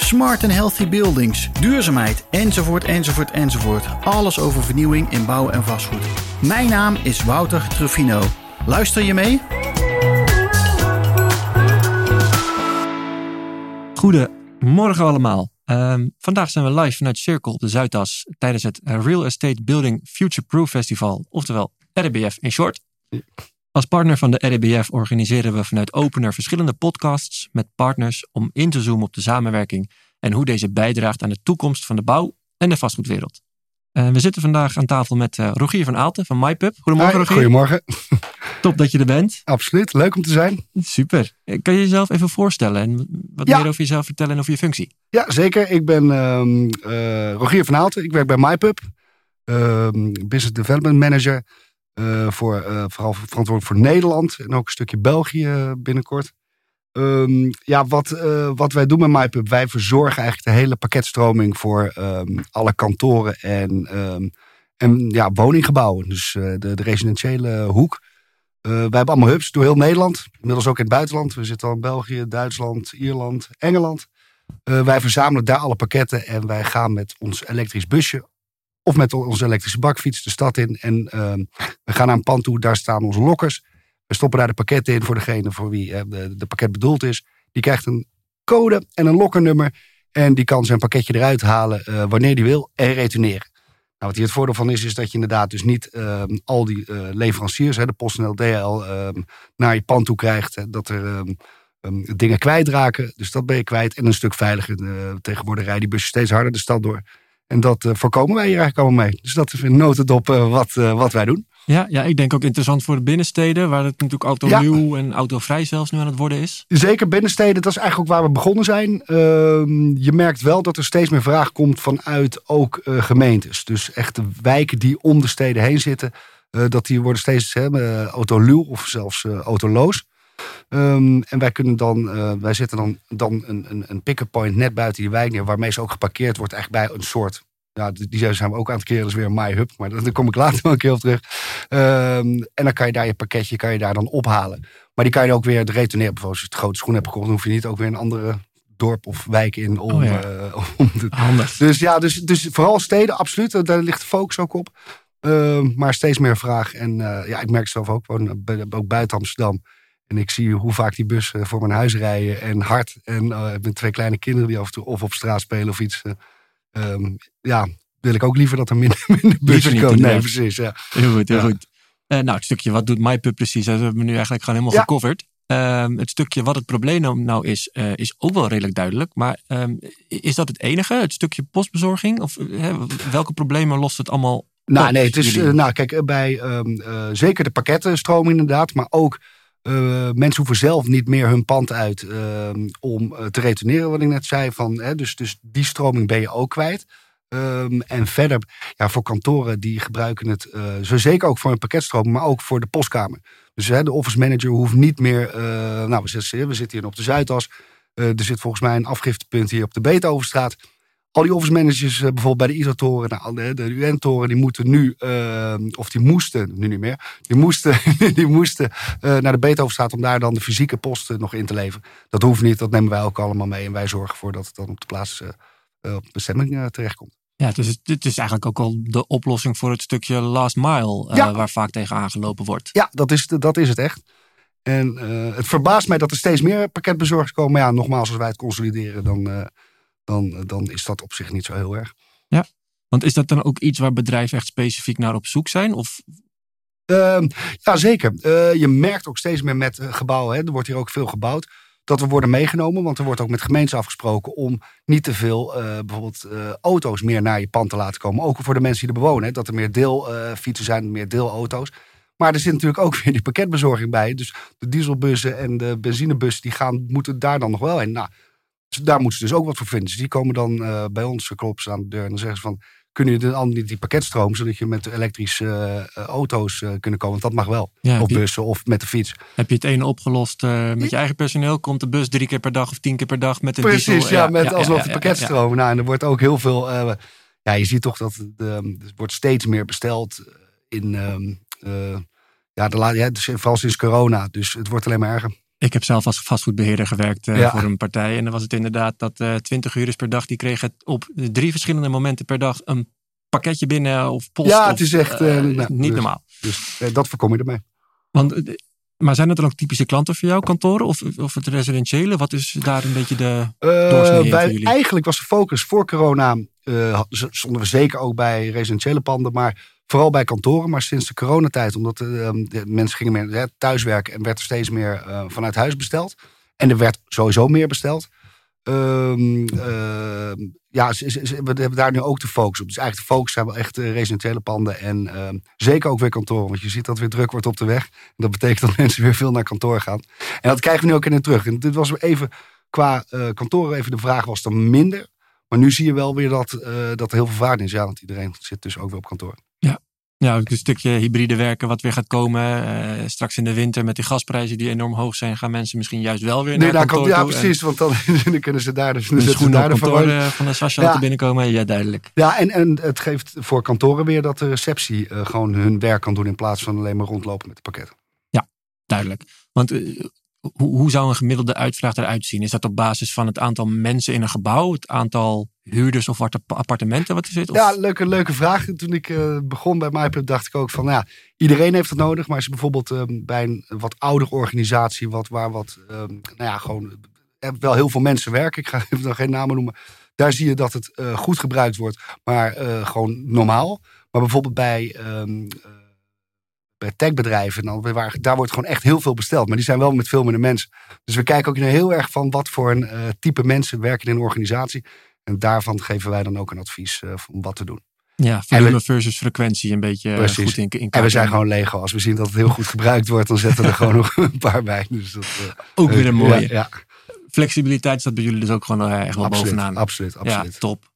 smart and healthy buildings, duurzaamheid, enzovoort, enzovoort, enzovoort. Alles over vernieuwing in bouw en vastgoed. Mijn naam is Wouter Truffino. Luister je mee? Goedemorgen allemaal. Ehm, vandaag zijn we live vanuit Circle op de Zuidas tijdens het Real Estate Building Future Proof Festival, oftewel RBF in short. Als partner van de RBF organiseren we vanuit Opener verschillende podcasts met partners om in te zoomen op de samenwerking en hoe deze bijdraagt aan de toekomst van de bouw en de vastgoedwereld. Uh, we zitten vandaag aan tafel met uh, Rogier van Aalten van MyPub. Goedemorgen Hi, Rogier. Goedemorgen. Top dat je er bent. Absoluut, leuk om te zijn. Super. Kan je jezelf even voorstellen en wat Ja. meer over jezelf vertellen en over je functie? Ja, zeker. Ik ben ehm, eh, Rogier van Aalten. Ik werk bij MyPub. Ehm, business Development Manager. Eh, voor, eh, vooral verantwoordelijk voor Nederland. En ook een stukje België binnenkort. Ehm, ja, wat, eh, wat wij doen met MyPub. Wij verzorgen eigenlijk de hele pakketstroming voor ehm, alle kantoren en, ehm, en ja, woninggebouwen. Dus de, de residentiële hoek. Wij hebben allemaal hubs door heel Nederland. Inmiddels ook in het buitenland. We zitten al in België, Duitsland, Ierland, Engeland. Wij verzamelen daar alle pakketten en wij gaan met ons elektrisch busje of met onze elektrische bakfiets de stad in. En ehm, we gaan naar een pand toe, daar staan onze lokkers. We stoppen daar de pakketten in voor degene voor wie eh, de, de pakket bedoeld is. Die krijgt een code en een lokkernummer. En die kan zijn pakketje eruit halen eh, wanneer die wil en retourneren. Nou, wat hier het voordeel van is, is dat je inderdaad dus niet ehm, al die eh, leveranciers, hè, de PostNL, DHL, ehm, naar je pand toe krijgt. Hè, dat er dingen kwijtraken. Dus dat ben je kwijt. En een stuk veiliger. Tegenwoordig rijden die bussen steeds harder de stad door. En dat eh, voorkomen wij hier eigenlijk allemaal mee. Dus dat is een notendop eh, wat, eh, wat wij doen. Ja, ja, ik denk ook interessant voor de binnensteden, waar het natuurlijk autonieuw en autovrij zelfs nu aan het worden is. Zeker binnensteden, dat is eigenlijk ook waar we begonnen zijn. Ehm, je merkt wel dat er steeds meer vraag komt vanuit ook gemeentes. Dus echt de wijken die om de steden heen zitten. dat die worden steeds hè, autoluw of zelfs autoloos. Ehm, en wij kunnen dan, eh, wij zetten dan, dan een, een, een pick-up point net buiten die wijk neer, waarmee ze ook geparkeerd wordt, eigenlijk bij een soort. Ja, die zijn we ook aan het keren, dat is weer een MyHub, maar daar kom ik later wel een keer op terug. Ehm, en dan kan je daar je pakketje kan je daar dan ophalen. Maar die kan je ook weer retourneren. Bijvoorbeeld als je het grote schoen hebt gekocht, dan hoef je niet ook weer een andere dorp of wijk in om, Oh ja. eh, om te, Handig. dus ja, dus, dus vooral steden, absoluut. Daar ligt de focus ook op. Ehm, maar steeds meer vraag. En eh, ja, ik merk zelf ook, ook buiten Amsterdam. En ik zie hoe vaak die bussen voor mijn huis rijden. En hard. En eh, met twee kleine kinderen die af en toe of op straat spelen of iets. eh, ehm, ja, wil ik ook liever dat er minder, minder bussen niet, komen. Nee, inderdaad. precies. Ja. Heel goed, heel Ja. goed. Eh, nou, het stukje wat doet MyPub precies, dat hebben we nu eigenlijk gewoon helemaal Ja. gecoverd. Ehm, het stukje wat het probleem nou- nou is, is ook wel redelijk duidelijk. Maar ehm, is dat het enige? Het stukje postbezorging? Of welke problemen lost het allemaal Nou, op, nee, het is, nou, kijk, bij zeker de pakkettenstroom inderdaad, maar ook eh, mensen hoeven zelf niet meer hun pand uit ehm, om eh, te retourneren, wat ik net zei. Van, hè, dus, dus die stroming ben je ook kwijt. Ehm, en verder, ja, voor kantoren die gebruiken het, eh, zo zeker ook voor een pakketstroom, maar ook voor de postkamer. Dus hè, de office manager hoeft niet meer, eh, nou, we zitten, we zitten hier op de Zuidas. Eh, er zit volgens mij een afgiftepunt hier op de Beethovenstraat. Al die office managers, eh, bijvoorbeeld bij de ISO-toren, nou, de, de UN-toren, die moeten nu, eh, of die moesten, nu niet meer, die moesten, die moesten eh, naar de Beethovenstraat om daar dan de fysieke posten nog in te leveren. Dat hoeft niet, dat nemen wij ook allemaal mee en wij zorgen ervoor dat het dan op de plaats, op bestemming terechtkomt. Ja, dus het, het is eigenlijk ook al de oplossing voor het stukje last mile, Ja. waar vaak tegen aangelopen wordt. Ja, dat is, dat is het echt. En het verbaast mij dat er steeds meer pakketbezorgers komen. Maar ja, nogmaals, als wij het consolideren, dan, dan, dan is dat op zich niet zo heel erg. Want is dat dan ook iets waar bedrijven echt specifiek naar op zoek zijn? Of Ehm, ja, zeker. Eh, je merkt ook steeds meer met eh, gebouwen, hè, er wordt hier ook veel gebouwd, dat we worden meegenomen. Want er wordt ook met gemeentes afgesproken om niet te veel eh, bijvoorbeeld auto's meer naar je pand te laten komen. Ook voor de mensen die er bewonen. Hè, dat er meer deelfietsen zijn, meer deelauto's. Maar er zit natuurlijk ook weer die pakketbezorging bij. Dus de dieselbussen en de benzinebussen die gaan, moeten daar dan nog wel heen. Nou, dus daar moeten ze dus ook wat voor vinden. Dus die komen dan eh, bij ons, kloppen ze aan de deur en dan zeggen ze van... kun je dan niet die pakketstroom, zodat je met elektrische uh, auto's uh, kunnen komen. Want dat mag wel. Ja, of die- bussen of met de fiets. Heb je het ene opgelost eh, met je eigen personeel? Komt de bus drie keer per dag of tien keer per dag met een Precies, diesel? ja, met ja, alsnog ja, de pakketstroom. Nou, en er wordt ook heel veel. eh, ja, je ziet toch dat er wordt steeds meer besteld in. ehm, eh, ja, de, ja, dus vooral sinds corona. Dus het wordt alleen maar erger. Ik heb zelf als vastgoedbeheerder gewerkt eh, Ja. voor een partij. En dan was het inderdaad dat eh 20 uur per dag. Die kregen op drie verschillende momenten per dag een pakketje binnen of post. Ja, het is echt, eh, nou, niet dus- normaal. Dus dat voorkom je ermee. Want, maar zijn het dan ook typische klanten voor jou, kantoren? Of, of het residentiële? Wat is daar een beetje de... Doorsnee wij, jullie? eigenlijk was de focus voor corona. stonden we zeker ook bij residentiële panden. Maar vooral bij kantoren. Maar sinds de coronatijd, omdat eh, de mensen gingen meer thuiswerken. en werd er steeds meer eh, vanuit huis besteld. En er werd sowieso meer besteld. Ehm, ehm, ja, we hebben daar nu ook de focus op. Dus eigenlijk de focus zijn wel echt eh, residentiële panden. En ehm, zeker ook weer kantoren. Want je ziet dat weer druk wordt op de weg. En dat betekent dat mensen weer veel naar kantoor gaan. En dat krijgen we nu ook in het terug. En dit was even qua kantoren even de vraag was dan minder. Maar nu zie je wel weer dat, dat er heel veel vraag is. Ja, want iedereen zit dus ook weer op kantoor. Ja, ook een stukje hybride werken wat weer gaat komen. Eh, straks in de winter met die gasprijzen die enorm hoog zijn... gaan mensen misschien juist wel weer Nee, naar daar komt, ja, en precies. Want dan, dan kunnen ze daar dus De schoenen daar kantoor eh, van de Sascha Ja. laten binnenkomen. Ja, duidelijk. Ja, en, en het geeft voor kantoren weer dat de receptie eh, gewoon hun werk kan doen. In plaats van alleen maar rondlopen met de pakketten. Duidelijk. Want hoe, hoe zou een gemiddelde uitvraag eruit zien? Is dat op basis van het aantal mensen in een gebouw? Het aantal huurders of appartementen wat er zit? Of- Ja, leuke, leuke vraag. Toen ik eh, begon bij MyPub dacht ik ook van, nou ja, iedereen heeft het nodig. Maar als je bijvoorbeeld eh, bij een wat oudere organisatie, wat, waar wat, eh, nou ja, gewoon eh, wel heel veel mensen werken. Ik ga even nog geen namen noemen. Daar zie je dat het eh, goed gebruikt wordt, maar gewoon normaal. Maar bijvoorbeeld bij, ehm, eh, bij techbedrijven, dan, waar, daar wordt gewoon echt heel veel besteld. Maar die zijn wel met veel minder mensen. Dus we kijken ook heel erg van wat voor een type mensen werken in een organisatie. En daarvan geven wij dan ook een advies eh, om wat te doen. ja, volume versus frequentie een beetje eh, Precies. goed in, in kaart En we zijn gewoon Lego. Als we zien dat het heel goed gebruikt wordt, dan zetten we er gewoon nog een paar bij. Dus dat, eh, Ook weer een mooie. Ja, ja, Flexibiliteit staat bij jullie dus ook gewoon echt wel absoluut, bovenaan. absoluut, absoluut. Ja, top.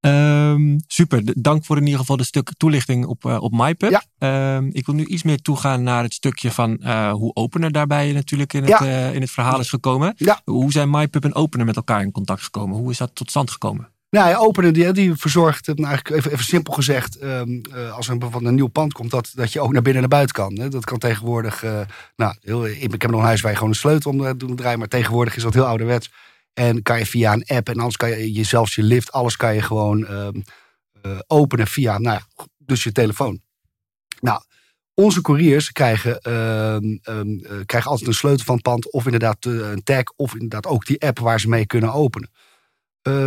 Ehm, super, dank voor in ieder geval de stuk toelichting op, eh op MyPub. Ja. Ehm, ik wil nu iets meer toegaan naar het stukje van eh, hoe Opener daarbij natuurlijk in het, Ja. eh, in het verhaal is gekomen. Ja. Hoe zijn MyPub en Opener met elkaar in contact gekomen? Hoe is dat tot stand gekomen? Nou ja, Opener die, die verzorgt, nou eigenlijk even, even simpel gezegd, ehm, eh, als er bijvoorbeeld een nieuw pand komt, dat, dat je ook naar binnen en naar buiten kan. Hè. Dat kan tegenwoordig, nou, heel, ik, heb nog een huis waar je gewoon een sleutel om te draaien, maar tegenwoordig is dat heel ouderwets. En kan je via een app en anders kan je, zelfs je lift, alles kan je gewoon ehm, eh, openen via, nou ja, dus je telefoon. Nou, onze couriers krijgen, ehm, ehm, eh, krijgen altijd een sleutel van het pand. Of inderdaad eh, een tag. Of inderdaad ook die app waar ze mee kunnen openen.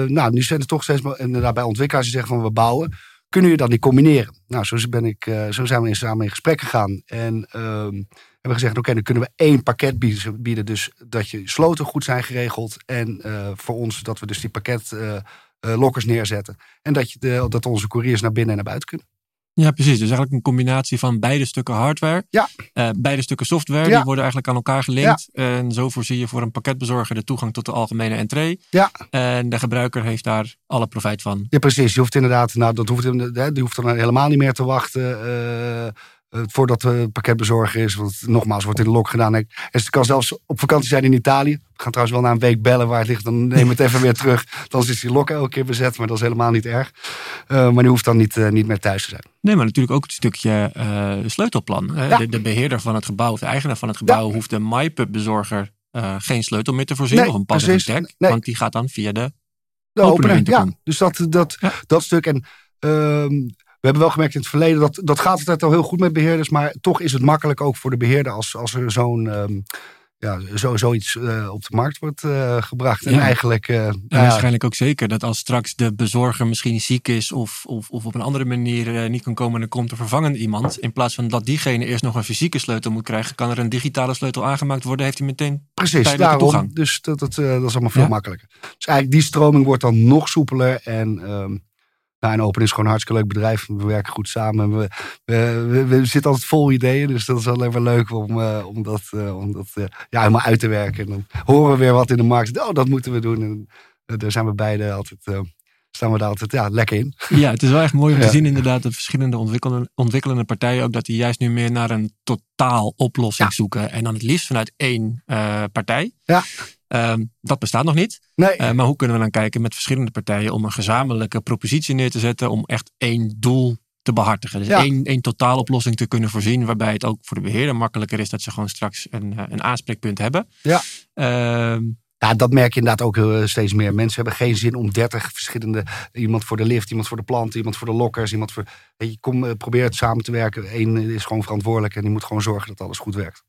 Nou, nu zijn er toch steeds maar inderdaad bij ontwikkelaars die zeggen van we bouwen. Kunnen je dan die combineren? Nou, zo, ben ik, eh, zo zijn we samen in gesprek gegaan. En ehm, hebben gezegd, oké, dan kunnen we één pakket bieden. Dus dat je sloten goed zijn geregeld. En eh, voor ons dat we dus die pakketlokkers neerzetten. En dat, je de, dat onze couriers naar binnen en naar buiten kunnen. Ja, precies. Dus eigenlijk een combinatie van beide stukken hardware. Ja. eh, beide stukken software. Ja. Die worden eigenlijk aan elkaar gelinkt. En zo voorzie je voor een pakketbezorger de toegang tot de algemene entree. Ja. En de gebruiker heeft daar alle profijt van. Ja, precies. Je hoeft inderdaad, nou, dat hoeft, die hoeft dan helemaal niet meer te wachten eh, voordat de pakketbezorger is. Want nogmaals, wordt in de lok gedaan. En het kan zelfs op vakantie zijn in Italië. We gaan trouwens wel na een week bellen waar het ligt. Dan neem het even weer terug. Dan is die lok elke keer bezet, maar dat is helemaal niet erg. Eh, maar die hoeft dan niet, eh, niet meer thuis te zijn. Nee, maar natuurlijk ook het stukje eh, sleutelplan. Eh, Ja. de, de beheerder van het gebouw, of de eigenaar van het gebouw, hoeft de MyPub-bezorger eh, geen sleutel meer te voorzien. Nee, of een pas tag. Nee. Want die gaat dan via de. De Opener ja. Dus dat, dat, Ja. dat stuk. En ehm, hebben wel gemerkt in het verleden, dat, dat gaat altijd al heel goed met beheerders. Maar toch is het makkelijk ook voor de beheerder als, als er zo'n... ehm, ja, zo, zoiets eh, op de markt wordt eh, gebracht. En Ja. eigenlijk... eh, En ja, waarschijnlijk ook zeker dat als straks de bezorger misschien ziek is of, of, of op een andere manier niet kan komen en er komt er vervangend iemand. In plaats van dat diegene eerst nog een fysieke sleutel moet krijgen, kan er een digitale sleutel aangemaakt worden. Heeft hij meteen. Precies, daarom. toegang. Dus dat, dat, dat is allemaal veel Ja. makkelijker. Dus eigenlijk die stroming wordt dan nog soepeler. En, ehm nou, en Open is gewoon een hartstikke leuk bedrijf. We werken goed samen. We, we, we, we zitten altijd vol ideeën. Dus dat is alleen maar leuk om, eh, om dat, eh, om dat eh, ja, helemaal uit te werken. En dan horen we weer wat in de markt. Oh, dat moeten we doen. En daar zijn we beide altijd staan we daar altijd ja, lekker in. Ja, het is wel echt mooi om te Ja. zien inderdaad dat verschillende ontwikkelende, ontwikkelende partijen ook dat die juist nu meer naar een totaal oplossing Ja. zoeken. En dan het liefst vanuit één partij. Ja. Ehm, dat bestaat nog niet. Nee, Eh, maar hoe kunnen we dan kijken met verschillende partijen om een gezamenlijke propositie neer te zetten om echt één doel te behartigen. Dus Ja. één, één totaaloplossing te kunnen voorzien waarbij het ook voor de beheerder makkelijker is dat ze gewoon straks een, eh, een aanspreekpunt hebben. Ja. Ehm, Ja, dat merk je inderdaad ook eh, steeds meer. Mensen hebben geen zin om 30 verschillende. Iemand voor de lift, iemand voor de planten, iemand voor de lokkers, iemand voor. Weet je, kom, probeer het samen te werken. Eén is gewoon verantwoordelijk en die moet gewoon zorgen dat alles goed werkt.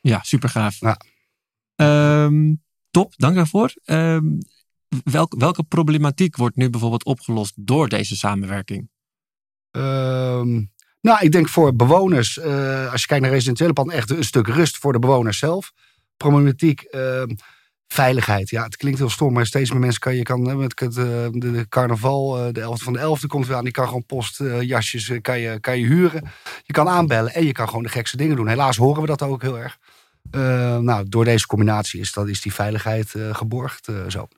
Ja, super gaaf. Ja. Ehm, top, dank daarvoor. Welk, welke problematiek wordt nu bijvoorbeeld opgelost door deze samenwerking? Ehm, nou, ik denk voor bewoners, eh, als je kijkt naar residentiële panden, echt een stuk rust voor de bewoners zelf. Problematiek, ehm, veiligheid. Ja, het klinkt heel stom, maar steeds meer mensen kan je kan eh, met het, eh, de, carnaval, de 11 van de 11e komt weer aan. Die kan gewoon postjasjes kan je, kan je huren. Je kan aanbellen en je kan gewoon de gekste dingen doen. Helaas horen we dat ook heel erg. Eh, nou, door deze combinatie is, dat, is die veiligheid eh, geborgd. eh, zo.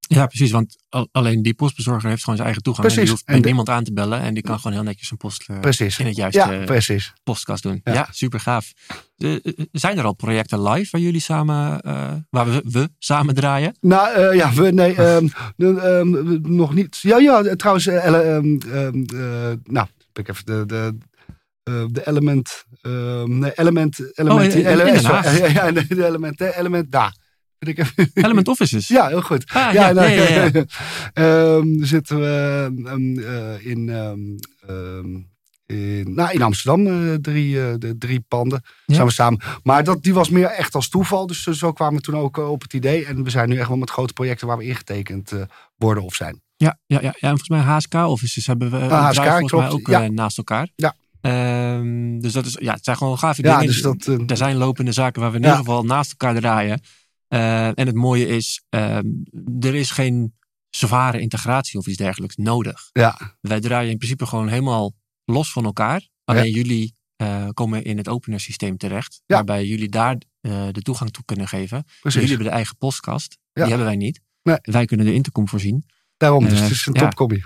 Ja, precies, want al- alleen die postbezorger heeft gewoon zijn eigen toegang. En Precies. die hoeft En met de- niemand aan te bellen en die kan gewoon heel netjes zijn post Precies. in het juiste Ja, precies. postkast doen. Ja, Ja. super gaaf. Zijn er al projecten live waar jullie samen, waar we, we samen draaien? Nou ja, we, nee, ehm, ehm, nog niet. Ja, ja, trouwens, eh, ehm, ehm, eh, nou, ik even de, de, de element, ehm, nee, element, element, Den element, ja, de element, element, daar. Element Offices. ja, heel goed. Ah, Ja, ja, nou, ja, ja, ja. ehm, zitten we ehm, eh, in, in, nou, in Amsterdam, eh, drie, eh, de drie panden. Zijn we samen. Maar dat, die was meer echt als toeval. Dus eh, zo kwamen we toen ook eh, op het idee. En we zijn nu echt wel met grote projecten waar we ingetekend eh, worden of zijn. Ja, ja, ja, ja. En volgens mij HSK offices hebben we Ah, HSK, volgens mij ook Ja. eh, naast elkaar. Ja. Ehm, dus dat is, ja, het zijn gewoon gave Ja, dingen. dus dat. eh, Er zijn lopende zaken waar we in Ja. ieder geval naast elkaar draaien. Eh, en het mooie is, ehm, er is geen zware integratie of iets dergelijks nodig. ja, Wij draaien in principe gewoon helemaal los van elkaar. Alleen jullie eh, komen in het opener systeem terecht. Waarbij jullie daar de toegang toe kunnen geven. precies. Jullie hebben de eigen postkast. Ja. Die hebben wij niet. Nee. Wij kunnen de intercom voorzien. Daarom, dus het is een topcombi.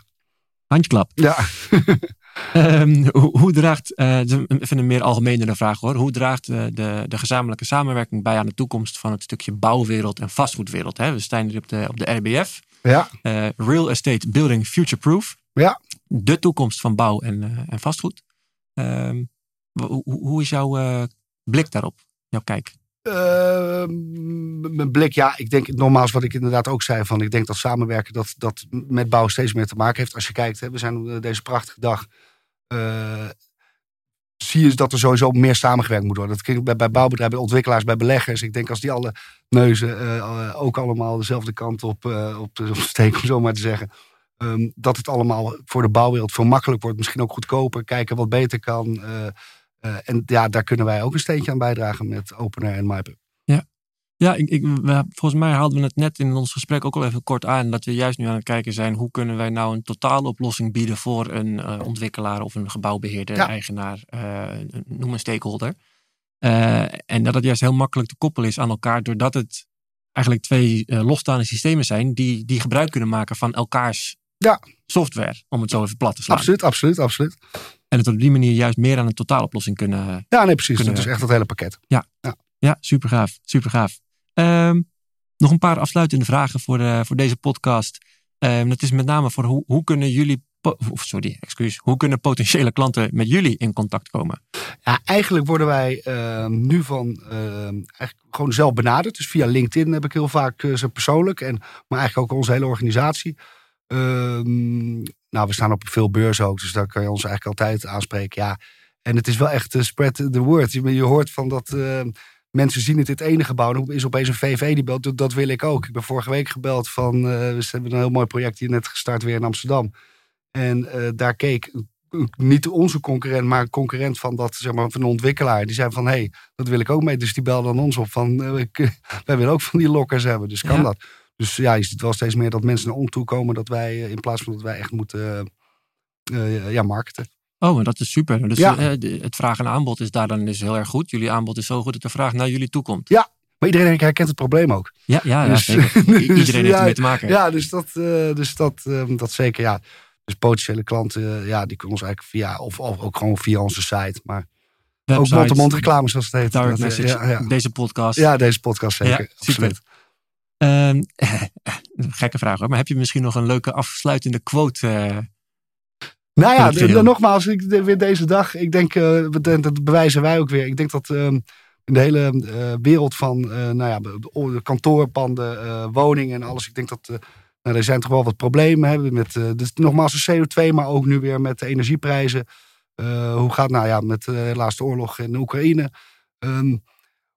Handjeklap. Ja. Ehm, hoe, hoe draagt, een- even een meer algemenere vraag hoor. Hoe draagt eh, de, de gezamenlijke samenwerking bij aan de toekomst van het stukje bouwwereld en vastgoedwereld? Hè? We staan hier op de, op de RBF. ja, eh, Real Estate Building Future Proof. Ja. De toekomst van bouw en, en vastgoed. Ehm, hoe, is jouw blik daarop? Jouw kijk? Ehm, mijn blik, ja, ik denk nogmaals wat ik inderdaad ook zei. Van, ik denk dat samenwerken dat, dat met bouw steeds meer te maken heeft. Als je kijkt, hè, we zijn op deze prachtige dag. Eh, zie je dat er sowieso meer samengewerkt moet worden. Dat klinkt bij, bouwbedrijven, bij ontwikkelaars, bij beleggers. Ik denk als die alle neuzen eh, ook allemaal dezelfde kant op, eh, op, op steken, om zo maar te zeggen. ehm, dat het allemaal voor de bouwwereld veel makkelijker wordt. Misschien ook goedkoper. Kijken wat beter kan. en ja, daar kunnen wij ook een steentje aan bijdragen met Opener en MyPub. Ja, ik, ik, we- volgens mij haalden we het net in ons gesprek ook al even kort aan. Dat we juist nu aan het kijken zijn. Hoe kunnen wij nou een totale oplossing bieden voor een eh, ontwikkelaar of een gebouwbeheerder, Ja. eigenaar, eh, noem een stakeholder. Eh, en dat het juist heel makkelijk te koppelen is aan elkaar. Doordat het eigenlijk twee losstaande systemen zijn. Die, die gebruik kunnen maken van elkaars Ja. software. Om het zo even plat te slaan. Absoluut, absoluut, absoluut. En het op die manier juist meer aan een totaaloplossing kunnen, Ja, nee, precies. Kunnen Dat is echt het hele pakket. Ja, super gaaf. Super gaaf. Ehm, nog een paar afsluitende vragen voor, de, voor deze podcast. Ehm, dat is met name voor hoe, hoe kunnen jullie, of sorry, excuus, hoe kunnen potentiële klanten met jullie in contact komen? Ja, eigenlijk worden wij eh, nu van eh, eigenlijk gewoon zelf benaderd. Dus via LinkedIn heb ik heel vaak eh, ze persoonlijk. En, maar eigenlijk ook onze hele organisatie. Ehm, nou, we staan op veel beurzen ook. Dus daar kan je ons eigenlijk altijd aanspreken. Ja, en het is wel echt eh, spread the word. Je, je hoort van dat eh, mensen zien het in het ene gebouw. Dan is opeens een VV die belt. Dat, dat wil ik ook. Ik ben vorige week gebeld van... eh, we hebben een heel mooi project hier net gestart weer in Amsterdam. En eh, daar keek niet onze concurrent, maar een concurrent van dat, zeg maar, van een ontwikkelaar. Die zei van, hé, hey, dat wil ik ook mee. Dus die belde aan ons op van, eh, wij willen ook van die lokkers hebben. Dus kan Ja. dat. Dus ja, je ziet wel steeds meer dat mensen naar ons toe komen. Dat wij, in plaats van dat wij echt moeten, ja, marketen. Oh, en dat is super. Dus Ja. eh, het vraag en aanbod is daar dan dus heel erg goed. Jullie aanbod is zo goed dat de vraag naar jullie toe komt. We Maar iedereen herkent het probleem ook. Ja, ja, ja Dus- dus Iedereen heeft ja, ermee te maken. Ja, dus dat, eh, dus dat, eh, dat zeker, ja. Dus potentiële klanten, ja, die kunnen ons eigenlijk via, of, of ook gewoon via onze site. Maar ook mond-to-mond reclame, zoals het heet. Direct eh, message, Ja, ja. deze podcast. ja, deze podcast zeker. Ja, super. absoluut. Ehm, gekke vraag hoor, maar heb je misschien nog een leuke afsluitende quote? Nou ja, de- de- nogmaals, ik, de- weer deze dag. Ik denk, eh, dat dat bewijzen wij ook weer. Ik denk dat ehm, in de hele eh, wereld van eh, nou ja, de, de kantoorpanden, woningen en alles. Ik denk dat nou, er zijn toch wel wat problemen. Hè, met, dus nogmaals de CO2, maar ook nu weer met de energieprijzen. Hoe gaat nou ja, met helaas de oorlog in Oekraïne? Ehm,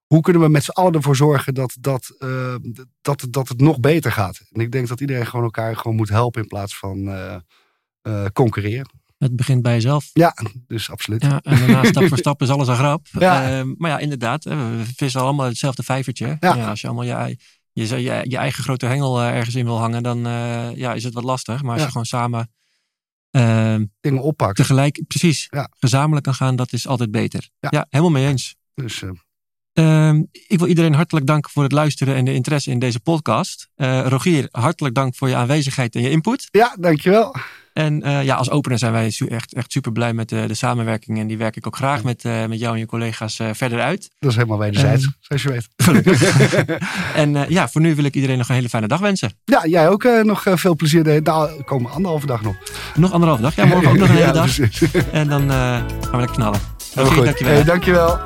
hoe kunnen we met z'n allen ervoor zorgen dat, dat, dat, dat het nog beter gaat? En ik denk dat iedereen gewoon elkaar gewoon moet helpen in plaats van concurreren. het begint bij jezelf. Ja, dus absoluut. Ja, en daarna stap voor stap is alles een grap. Ja. Ehm, maar ja, inderdaad, we vissen allemaal hetzelfde vijvertje. Ja. Ja, als je allemaal je, je, je, je eigen grote hengel eh, ergens in wil hangen, dan eh, ja, is het wat lastig. Maar als je gewoon samen ehm, Dingen oppakken. tegelijk, precies, gezamenlijk kan gaan, dat is altijd beter. Ja. Helemaal mee eens. Dus eh, Ehm, ik wil iedereen hartelijk danken voor het luisteren en de interesse in deze podcast. Eh, Rogier, hartelijk dank voor je aanwezigheid en je input. ja, dankjewel. En eh, ja, als opener zijn wij echt, echt super blij met de, de samenwerking. En die werk ik ook graag met, eh, met jou en je collega's eh, verder uit. Dat is helemaal wederzijds, zoals je weet. En ja, voor nu wil ik iedereen nog een hele fijne dag wensen. Ja, jij ook nog veel plezier. De, nou, komen anderhalve dag nog. Nog anderhalf dag. Ja, morgen ook nog een hele Ja, dag. precies. En dan gaan we lekker knallen. Heel Rogier, goed. dankjewel. Hey, dankjewel.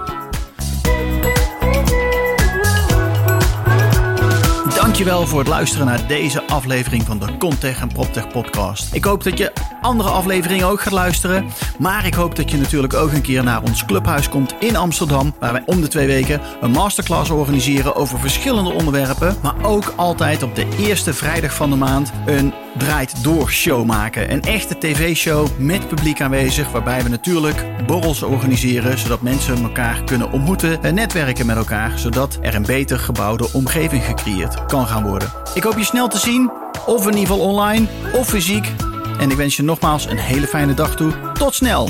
Dankjewel voor het luisteren naar deze aflevering van de Contech en PropTech podcast. Ik hoop dat je andere afleveringen ook gaat luisteren. Maar ik hoop dat je natuurlijk ook een keer naar ons clubhuis komt in Amsterdam. Waar wij om de twee weken een masterclass organiseren over verschillende onderwerpen. Maar ook altijd op de eerste vrijdag van de maand een draait door show maken. Een echte tv-show met publiek aanwezig. Waarbij we natuurlijk borrels organiseren. Zodat mensen elkaar kunnen ontmoeten en netwerken met elkaar. Zodat er een beter gebouwde omgeving gecreëerd kan gaan worden. Ik hoop je snel te zien. Of in ieder geval online of fysiek. En ik wens je nogmaals een hele fijne dag toe. Tot snel!